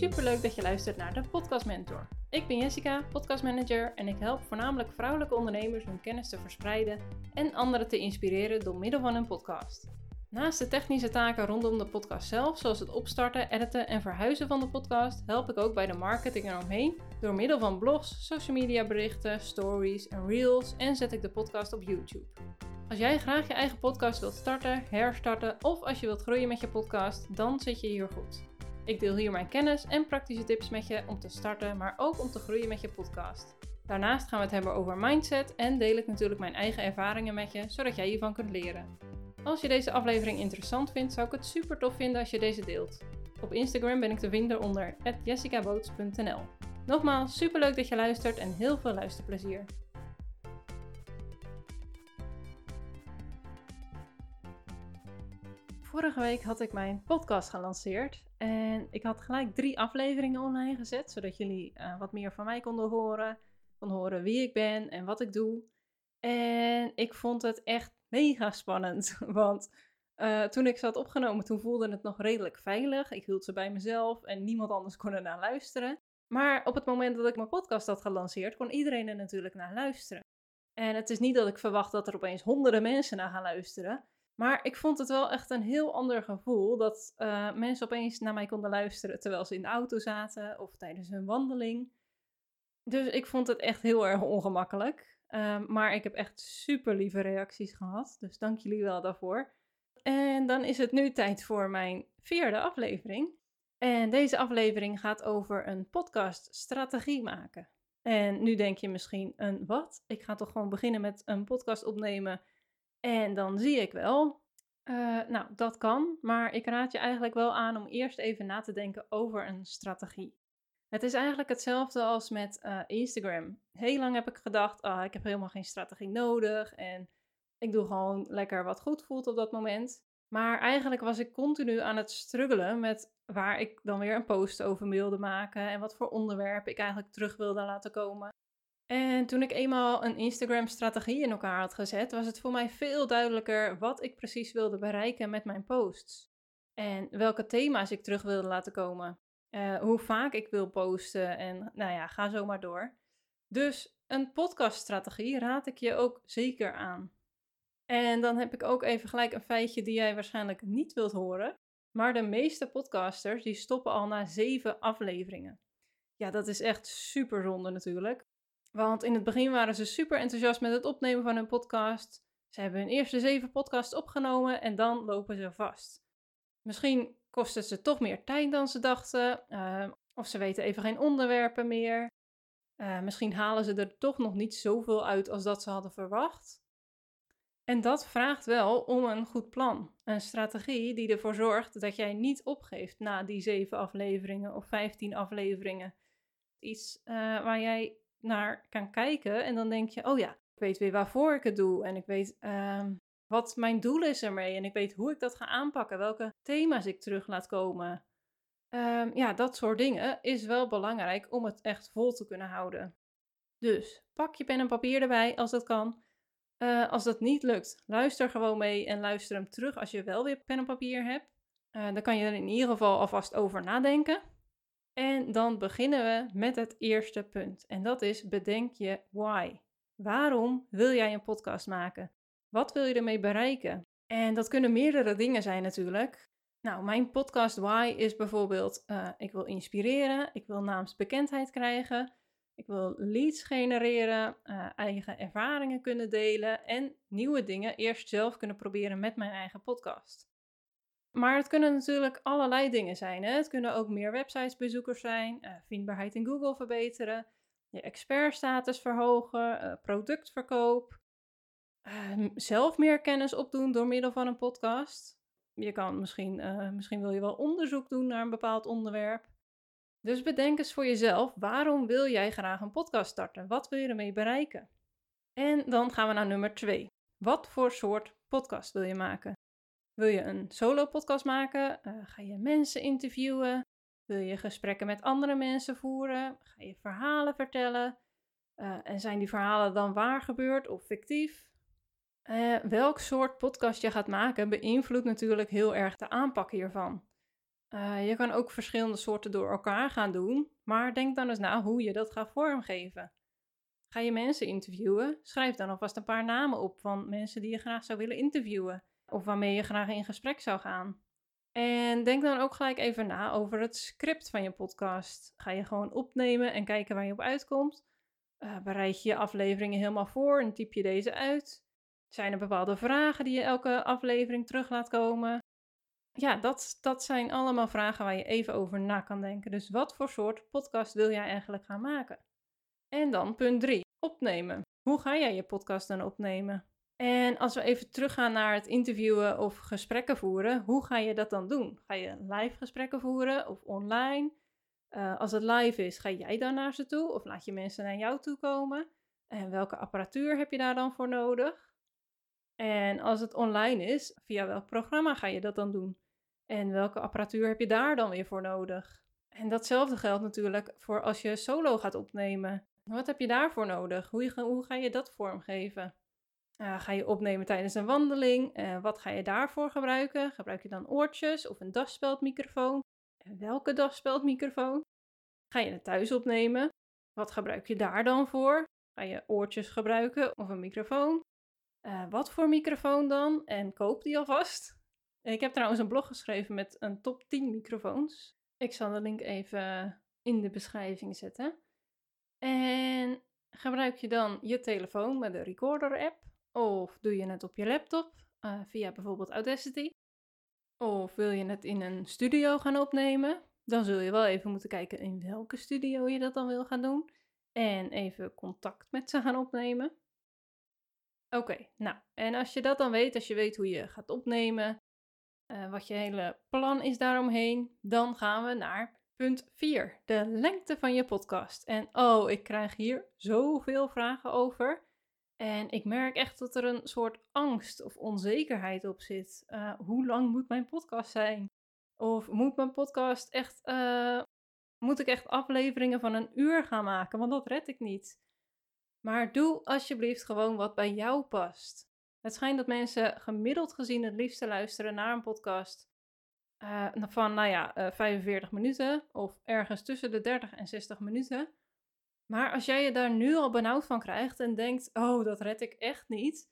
Superleuk dat je luistert naar de Podcast Mentor. Ik ben Jessica, podcastmanager en ik help voornamelijk vrouwelijke ondernemers hun kennis te verspreiden en anderen te inspireren door middel van een podcast. Naast de technische taken rondom de podcast zelf, zoals het opstarten, editen en verhuizen van de podcast, help ik ook bij de marketing eromheen door middel van blogs, social media berichten, stories en reels en zet ik de podcast op YouTube. Als jij graag je eigen podcast wilt starten, herstarten of als je wilt groeien met je podcast, dan zit je hier goed. Ik deel hier mijn kennis en praktische tips met je om te starten, maar ook om te groeien met je podcast. Daarnaast gaan we het hebben over mindset en deel ik natuurlijk mijn eigen ervaringen met je, zodat jij hiervan kunt leren. Als je deze aflevering interessant vindt, zou ik het super tof vinden als je deze deelt. Op Instagram ben ik te vinden onder jessicaboots.nl. Nogmaals, super leuk dat je luistert en heel veel luisterplezier. Vorige week had ik mijn podcast gelanceerd en ik had gelijk drie afleveringen online gezet, zodat jullie uh, wat meer van mij konden horen, kon horen wie ik ben en wat ik doe. En ik vond het echt mega spannend, want uh, toen ik ze had opgenomen, toen voelde het nog redelijk veilig. Ik hield ze bij mezelf en niemand anders kon er naar luisteren. Maar op het moment dat ik mijn podcast had gelanceerd, kon iedereen er natuurlijk naar luisteren. En het is niet dat ik verwacht dat er opeens honderden mensen naar gaan luisteren. Maar ik vond het wel echt een heel ander gevoel dat uh, mensen opeens naar mij konden luisteren terwijl ze in de auto zaten of tijdens hun wandeling. Dus ik vond het echt heel erg ongemakkelijk. Uh, maar ik heb echt super lieve reacties gehad. Dus dank jullie wel daarvoor. En dan is het nu tijd voor mijn vierde aflevering. En deze aflevering gaat over een podcast strategie maken. En nu denk je misschien een wat? Ik ga toch gewoon beginnen met een podcast opnemen en dan zie ik wel. Uh, nou, dat kan, maar ik raad je eigenlijk wel aan om eerst even na te denken over een strategie. Het is eigenlijk hetzelfde als met uh, Instagram. Heel lang heb ik gedacht, ah, ik heb helemaal geen strategie nodig en ik doe gewoon lekker wat goed voelt op dat moment. Maar eigenlijk was ik continu aan het struggelen met waar ik dan weer een post over wilde maken en wat voor onderwerpen ik eigenlijk terug wilde laten komen. En toen ik eenmaal een Instagram-strategie in elkaar had gezet, was het voor mij veel duidelijker wat ik precies wilde bereiken met mijn posts. En welke thema's ik terug wilde laten komen. Uh, hoe vaak ik wil posten en nou ja, ga zo maar door. Dus een podcaststrategie raad ik je ook zeker aan. En dan heb ik ook even gelijk een feitje die jij waarschijnlijk niet wilt horen. Maar de meeste podcasters die stoppen al na zeven afleveringen. Ja, dat is echt super zonde natuurlijk. Want in het begin waren ze super enthousiast met het opnemen van hun podcast. Ze hebben hun eerste zeven podcasts opgenomen en dan lopen ze vast. Misschien kost ze toch meer tijd dan ze dachten, uh, of ze weten even geen onderwerpen meer. Uh, misschien halen ze er toch nog niet zoveel uit als dat ze hadden verwacht. En dat vraagt wel om een goed plan. Een strategie die ervoor zorgt dat jij niet opgeeft na die zeven afleveringen of vijftien afleveringen. Iets uh, waar jij naar kan kijken en dan denk je, oh ja, ik weet weer waarvoor ik het doe en ik weet um, wat mijn doel is ermee en ik weet hoe ik dat ga aanpakken, welke thema's ik terug laat komen. Um, ja, dat soort dingen is wel belangrijk om het echt vol te kunnen houden. Dus pak je pen en papier erbij als dat kan. Uh, als dat niet lukt, luister gewoon mee en luister hem terug als je wel weer pen en papier hebt. Uh, dan kan je er in ieder geval alvast over nadenken. En dan beginnen we met het eerste punt. En dat is bedenk je why. Waarom wil jij een podcast maken? Wat wil je ermee bereiken? En dat kunnen meerdere dingen zijn natuurlijk. Nou, mijn podcast why is bijvoorbeeld: uh, ik wil inspireren, ik wil naamsbekendheid krijgen, ik wil leads genereren, uh, eigen ervaringen kunnen delen en nieuwe dingen eerst zelf kunnen proberen met mijn eigen podcast. Maar het kunnen natuurlijk allerlei dingen zijn. Hè? Het kunnen ook meer websitesbezoekers zijn, uh, vindbaarheid in Google verbeteren, je expertstatus verhogen, productverkoop, uh, zelf meer kennis opdoen door middel van een podcast. Je kan misschien, misschien wil je wel onderzoek doen naar een bepaald onderwerp. Dus bedenk eens voor jezelf, waarom wil jij graag een podcast starten? Wat wil je ermee bereiken? En dan gaan we naar nummer twee. Wat voor soort podcast wil je maken? Wil je een solo podcast maken? Uh, ga je mensen interviewen? Wil je gesprekken met andere mensen voeren? Ga je verhalen vertellen? Uh, en zijn die verhalen dan waar gebeurd of fictief? Uh, welk soort podcast je gaat maken beïnvloedt natuurlijk heel erg de aanpak hiervan. Uh, je kan ook verschillende soorten door elkaar gaan doen, maar denk dan eens na hoe je dat gaat vormgeven. Ga je mensen interviewen? Schrijf dan alvast een paar namen op van mensen die je graag zou willen interviewen of waarmee je graag in gesprek zou gaan. En denk dan ook gelijk even na over het script van je podcast. Ga je gewoon opnemen en kijken waar je op uitkomt? Uh, bereid je je afleveringen helemaal voor en typ je deze uit? Zijn er bepaalde vragen die je elke aflevering terug laat komen? Ja, dat, dat zijn allemaal vragen waar je even over na kan denken. Dus wat voor soort podcast wil jij eigenlijk gaan maken? En dan punt 3, opnemen. Hoe ga jij je podcast dan opnemen? En als we even teruggaan naar het interviewen of gesprekken voeren, hoe ga je dat dan doen? Ga je live gesprekken voeren of online? Uh, als het live is, ga jij dan naar ze toe of laat je mensen naar jou toe komen? En welke apparatuur heb je daar dan voor nodig? En als het online is, via welk programma ga je dat dan doen? En welke apparatuur heb je daar dan weer voor nodig? En datzelfde geldt natuurlijk voor als je solo gaat opnemen. Wat heb je daarvoor nodig? Hoe, je, hoe ga je dat vormgeven? Uh, ga je opnemen tijdens een wandeling? Uh, wat ga je daarvoor gebruiken? Gebruik je dan oortjes of een daspeldmicrofoon? En welke daspeldmicrofoon? Ga je het thuis opnemen? Wat gebruik je daar dan voor? Ga je oortjes gebruiken of een microfoon? Uh, wat voor microfoon dan? En koop die alvast. Ik heb trouwens een blog geschreven met een top 10 microfoons. Ik zal de link even in de beschrijving zetten. En gebruik je dan je telefoon met de recorder app? Of doe je het op je laptop uh, via bijvoorbeeld Audacity? Of wil je het in een studio gaan opnemen? Dan zul je wel even moeten kijken in welke studio je dat dan wil gaan doen. En even contact met ze gaan opnemen. Oké, nou, en als je dat dan weet, als je weet hoe je gaat opnemen, uh, wat je hele plan is daaromheen, dan gaan we naar punt 4, de lengte van je podcast. En oh, ik krijg hier zoveel vragen over. En ik merk echt dat er een soort angst of onzekerheid op zit. Uh, hoe lang moet mijn podcast zijn? Of moet mijn podcast echt, uh, moet ik echt afleveringen van een uur gaan maken? Want dat red ik niet. Maar doe alsjeblieft gewoon wat bij jou past. Het schijnt dat mensen gemiddeld gezien het liefste luisteren naar een podcast uh, van, nou ja, uh, 45 minuten of ergens tussen de 30 en 60 minuten. Maar als jij je daar nu al benauwd van krijgt en denkt, oh, dat red ik echt niet,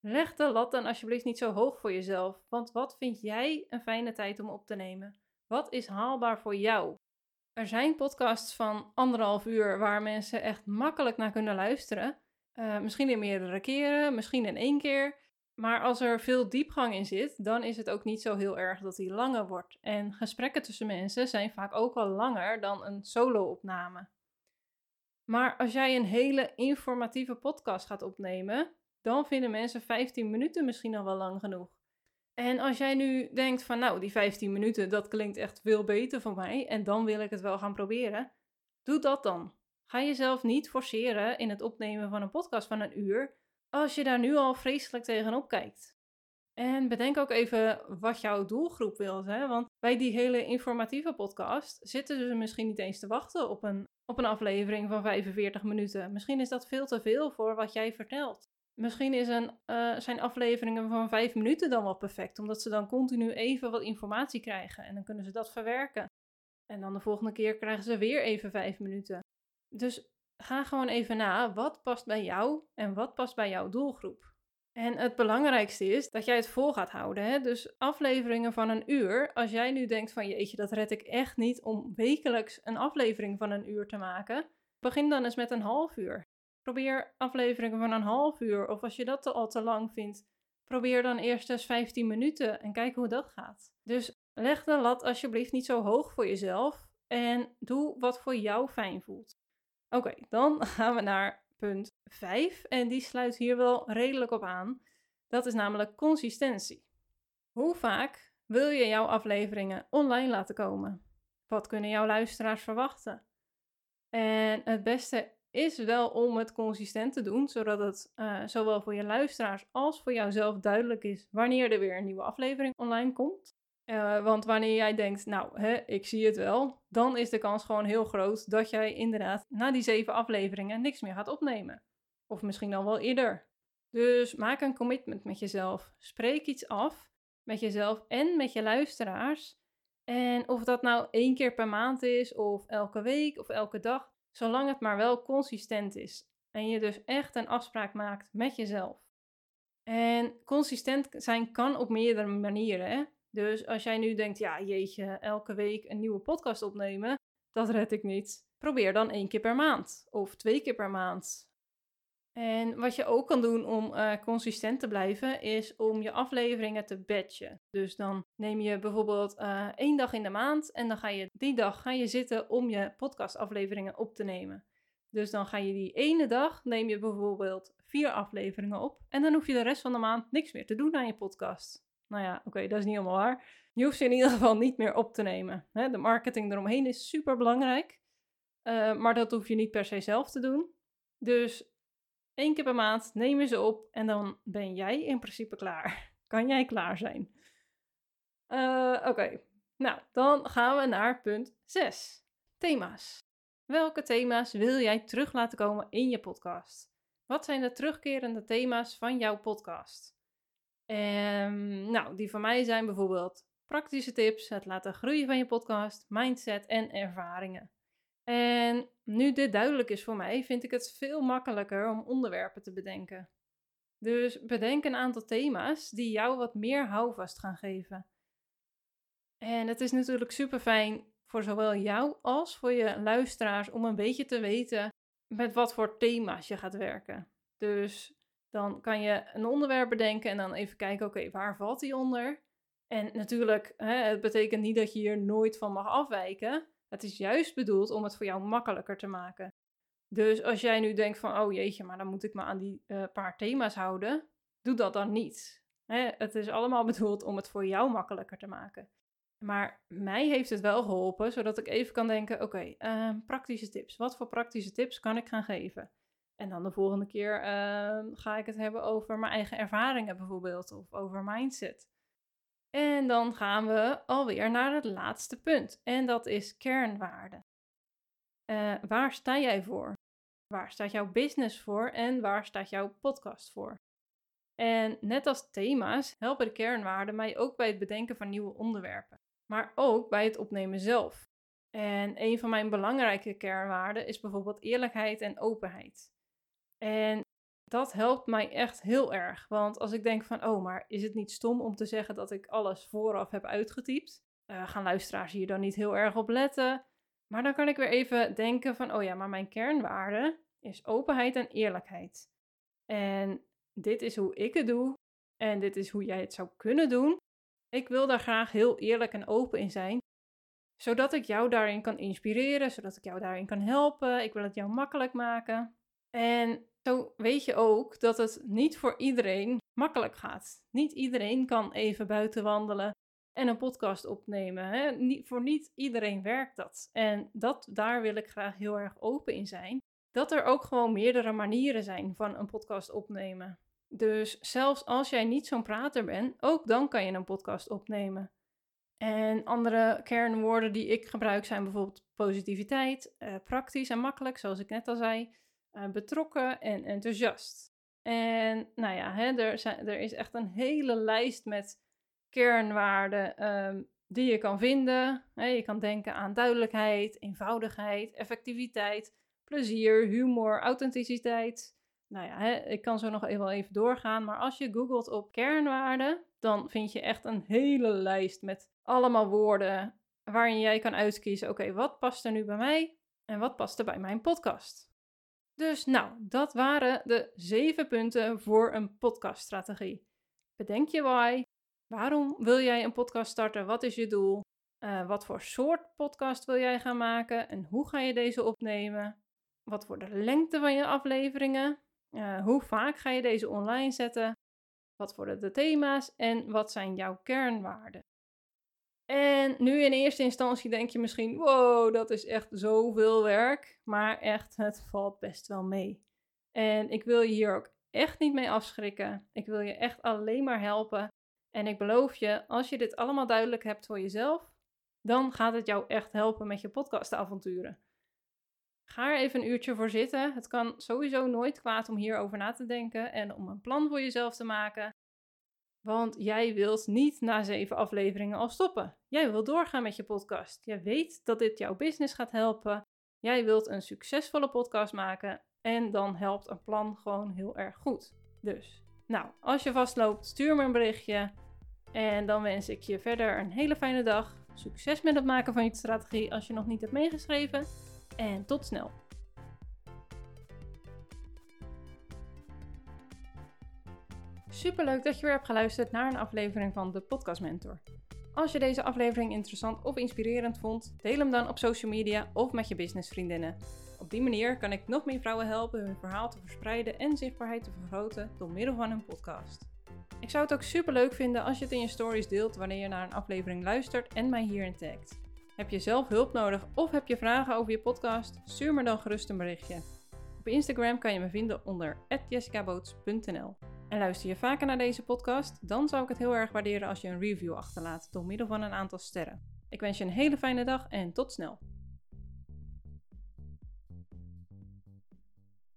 leg de lat dan alsjeblieft niet zo hoog voor jezelf. Want wat vind jij een fijne tijd om op te nemen? Wat is haalbaar voor jou? Er zijn podcasts van anderhalf uur waar mensen echt makkelijk naar kunnen luisteren. Uh, misschien in meerdere keren, misschien in één keer. Maar als er veel diepgang in zit, dan is het ook niet zo heel erg dat die langer wordt. En gesprekken tussen mensen zijn vaak ook wel langer dan een solo-opname. Maar als jij een hele informatieve podcast gaat opnemen, dan vinden mensen 15 minuten misschien al wel lang genoeg. En als jij nu denkt van nou, die 15 minuten, dat klinkt echt veel beter voor mij en dan wil ik het wel gaan proberen, doe dat dan. Ga jezelf niet forceren in het opnemen van een podcast van een uur als je daar nu al vreselijk tegenop kijkt. En bedenk ook even wat jouw doelgroep wil. Hè? Want bij die hele informatieve podcast zitten ze misschien niet eens te wachten op een, op een aflevering van 45 minuten. Misschien is dat veel te veel voor wat jij vertelt. Misschien is een, uh, zijn afleveringen van 5 minuten dan wel perfect, omdat ze dan continu even wat informatie krijgen en dan kunnen ze dat verwerken. En dan de volgende keer krijgen ze weer even 5 minuten. Dus ga gewoon even na, wat past bij jou en wat past bij jouw doelgroep? En het belangrijkste is dat jij het vol gaat houden. Hè? Dus afleveringen van een uur. Als jij nu denkt van jeetje, dat red ik echt niet om wekelijks een aflevering van een uur te maken. Begin dan eens met een half uur. Probeer afleveringen van een half uur. Of als je dat al te lang vindt, probeer dan eerst eens 15 minuten en kijk hoe dat gaat. Dus leg de lat alsjeblieft niet zo hoog voor jezelf. En doe wat voor jou fijn voelt. Oké, dan gaan we naar punt 5 en die sluit hier wel redelijk op aan. Dat is namelijk consistentie. Hoe vaak wil je jouw afleveringen online laten komen? Wat kunnen jouw luisteraars verwachten? En het beste is wel om het consistent te doen, zodat het uh, zowel voor je luisteraars als voor jouzelf duidelijk is wanneer er weer een nieuwe aflevering online komt. Uh, want wanneer jij denkt, nou, hè, ik zie het wel, dan is de kans gewoon heel groot dat jij inderdaad na die zeven afleveringen niks meer gaat opnemen. Of misschien dan wel eerder. Dus maak een commitment met jezelf. Spreek iets af met jezelf en met je luisteraars. En of dat nou één keer per maand is, of elke week, of elke dag, zolang het maar wel consistent is. En je dus echt een afspraak maakt met jezelf. En consistent zijn kan op meerdere manieren. Hè? Dus als jij nu denkt, ja jeetje, elke week een nieuwe podcast opnemen, dat red ik niet. Probeer dan één keer per maand of twee keer per maand. En wat je ook kan doen om uh, consistent te blijven, is om je afleveringen te batchen. Dus dan neem je bijvoorbeeld uh, één dag in de maand en dan ga je die dag ga je zitten om je podcastafleveringen op te nemen. Dus dan ga je die ene dag, neem je bijvoorbeeld vier afleveringen op en dan hoef je de rest van de maand niks meer te doen aan je podcast. Nou ja, oké, dat is niet helemaal waar. Je hoeft ze in ieder geval niet meer op te nemen. Hè? De marketing eromheen is super belangrijk, uh, maar dat hoef je niet per se zelf te doen. Dus één keer per maand neem je ze op en dan ben jij in principe klaar. Kan jij klaar zijn? Uh, oké, nou dan gaan we naar punt 6. Thema's. Welke thema's wil jij terug laten komen in je podcast? Wat zijn de terugkerende thema's van jouw podcast? Um, nou, die van mij zijn bijvoorbeeld praktische tips, het laten groeien van je podcast, mindset en ervaringen. En nu dit duidelijk is voor mij, vind ik het veel makkelijker om onderwerpen te bedenken. Dus bedenk een aantal thema's die jou wat meer houvast gaan geven. En het is natuurlijk super fijn voor zowel jou als voor je luisteraars om een beetje te weten met wat voor thema's je gaat werken. Dus dan kan je een onderwerp bedenken en dan even kijken, oké, waar valt die onder? En natuurlijk, hè, het betekent niet dat je hier nooit van mag afwijken. Het is juist bedoeld om het voor jou makkelijker te maken. Dus als jij nu denkt van, oh jeetje, maar dan moet ik me aan die uh, paar thema's houden, doe dat dan niet. Hè, het is allemaal bedoeld om het voor jou makkelijker te maken. Maar mij heeft het wel geholpen, zodat ik even kan denken: oké, ehm, praktische tips. Wat voor praktische tips kan ik gaan geven? En dan de volgende keer ehm, ga ik het hebben over mijn eigen ervaringen bijvoorbeeld, of over mindset. En dan gaan we alweer naar het laatste punt, en dat is kernwaarden. Uh, waar sta jij voor? Waar staat jouw business voor en waar staat jouw podcast voor? En net als thema's helpen de kernwaarden mij ook bij het bedenken van nieuwe onderwerpen, maar ook bij het opnemen zelf. En een van mijn belangrijke kernwaarden is bijvoorbeeld eerlijkheid en openheid. En dat helpt mij echt heel erg. Want als ik denk van, oh, maar is het niet stom om te zeggen dat ik alles vooraf heb uitgetypt? Uh, gaan luisteraars hier dan niet heel erg op letten? Maar dan kan ik weer even denken van, oh ja, maar mijn kernwaarde is openheid en eerlijkheid. En dit is hoe ik het doe en dit is hoe jij het zou kunnen doen. Ik wil daar graag heel eerlijk en open in zijn, zodat ik jou daarin kan inspireren, zodat ik jou daarin kan helpen. Ik wil het jou makkelijk maken. En zo weet je ook dat het niet voor iedereen makkelijk gaat. Niet iedereen kan even buiten wandelen en een podcast opnemen. Hè? Niet, voor niet iedereen werkt dat. En dat, daar wil ik graag heel erg open in zijn. Dat er ook gewoon meerdere manieren zijn van een podcast opnemen. Dus zelfs als jij niet zo'n prater bent, ook dan kan je een podcast opnemen. En andere kernwoorden die ik gebruik zijn bijvoorbeeld positiviteit, eh, praktisch en makkelijk, zoals ik net al zei. Eh, betrokken en enthousiast. En nou ja, hè, er, zijn, er is echt een hele lijst met kernwaarden um, die je kan vinden. je kan denken aan duidelijkheid, eenvoudigheid, effectiviteit, plezier, humor, authenticiteit. Nou ja, hè, ik kan zo nog even, even doorgaan, maar als je googelt op kernwaarden, dan vind je echt een hele lijst met allemaal woorden waarin jij kan uitkiezen: oké, wat past er nu bij mij en wat past er bij mijn podcast? Dus nou, dat waren de zeven punten voor een podcaststrategie. Bedenk je why. Waarom wil jij een podcast starten? Wat is je doel? Uh, wat voor soort podcast wil jij gaan maken? En hoe ga je deze opnemen? Wat wordt de lengte van je afleveringen? Uh, hoe vaak ga je deze online zetten? Wat worden de thema's? En wat zijn jouw kernwaarden? En nu in eerste instantie denk je misschien, wow, dat is echt zoveel werk. Maar echt, het valt best wel mee. En ik wil je hier ook echt niet mee afschrikken. Ik wil je echt alleen maar helpen. En ik beloof je, als je dit allemaal duidelijk hebt voor jezelf, dan gaat het jou echt helpen met je podcastavonturen. Ga er even een uurtje voor zitten. Het kan sowieso nooit kwaad om hierover na te denken en om een plan voor jezelf te maken. Want jij wilt niet na zeven afleveringen al stoppen. Jij wilt doorgaan met je podcast. Jij weet dat dit jouw business gaat helpen. Jij wilt een succesvolle podcast maken. En dan helpt een plan gewoon heel erg goed. Dus, nou, als je vastloopt, stuur me een berichtje. En dan wens ik je verder een hele fijne dag. Succes met het maken van je strategie als je nog niet hebt meegeschreven. En tot snel. Superleuk dat je weer hebt geluisterd naar een aflevering van de Podcast Mentor. Als je deze aflevering interessant of inspirerend vond, deel hem dan op social media of met je businessvriendinnen. Op die manier kan ik nog meer vrouwen helpen hun verhaal te verspreiden en zichtbaarheid te vergroten door middel van een podcast. Ik zou het ook super leuk vinden als je het in je stories deelt wanneer je naar een aflevering luistert en mij hierin tagt. Heb je zelf hulp nodig of heb je vragen over je podcast? Stuur me dan gerust een berichtje. Op Instagram kan je me vinden onder jessicaboots.nl. En luister je vaker naar deze podcast, dan zou ik het heel erg waarderen als je een review achterlaat door middel van een aantal sterren. Ik wens je een hele fijne dag en tot snel.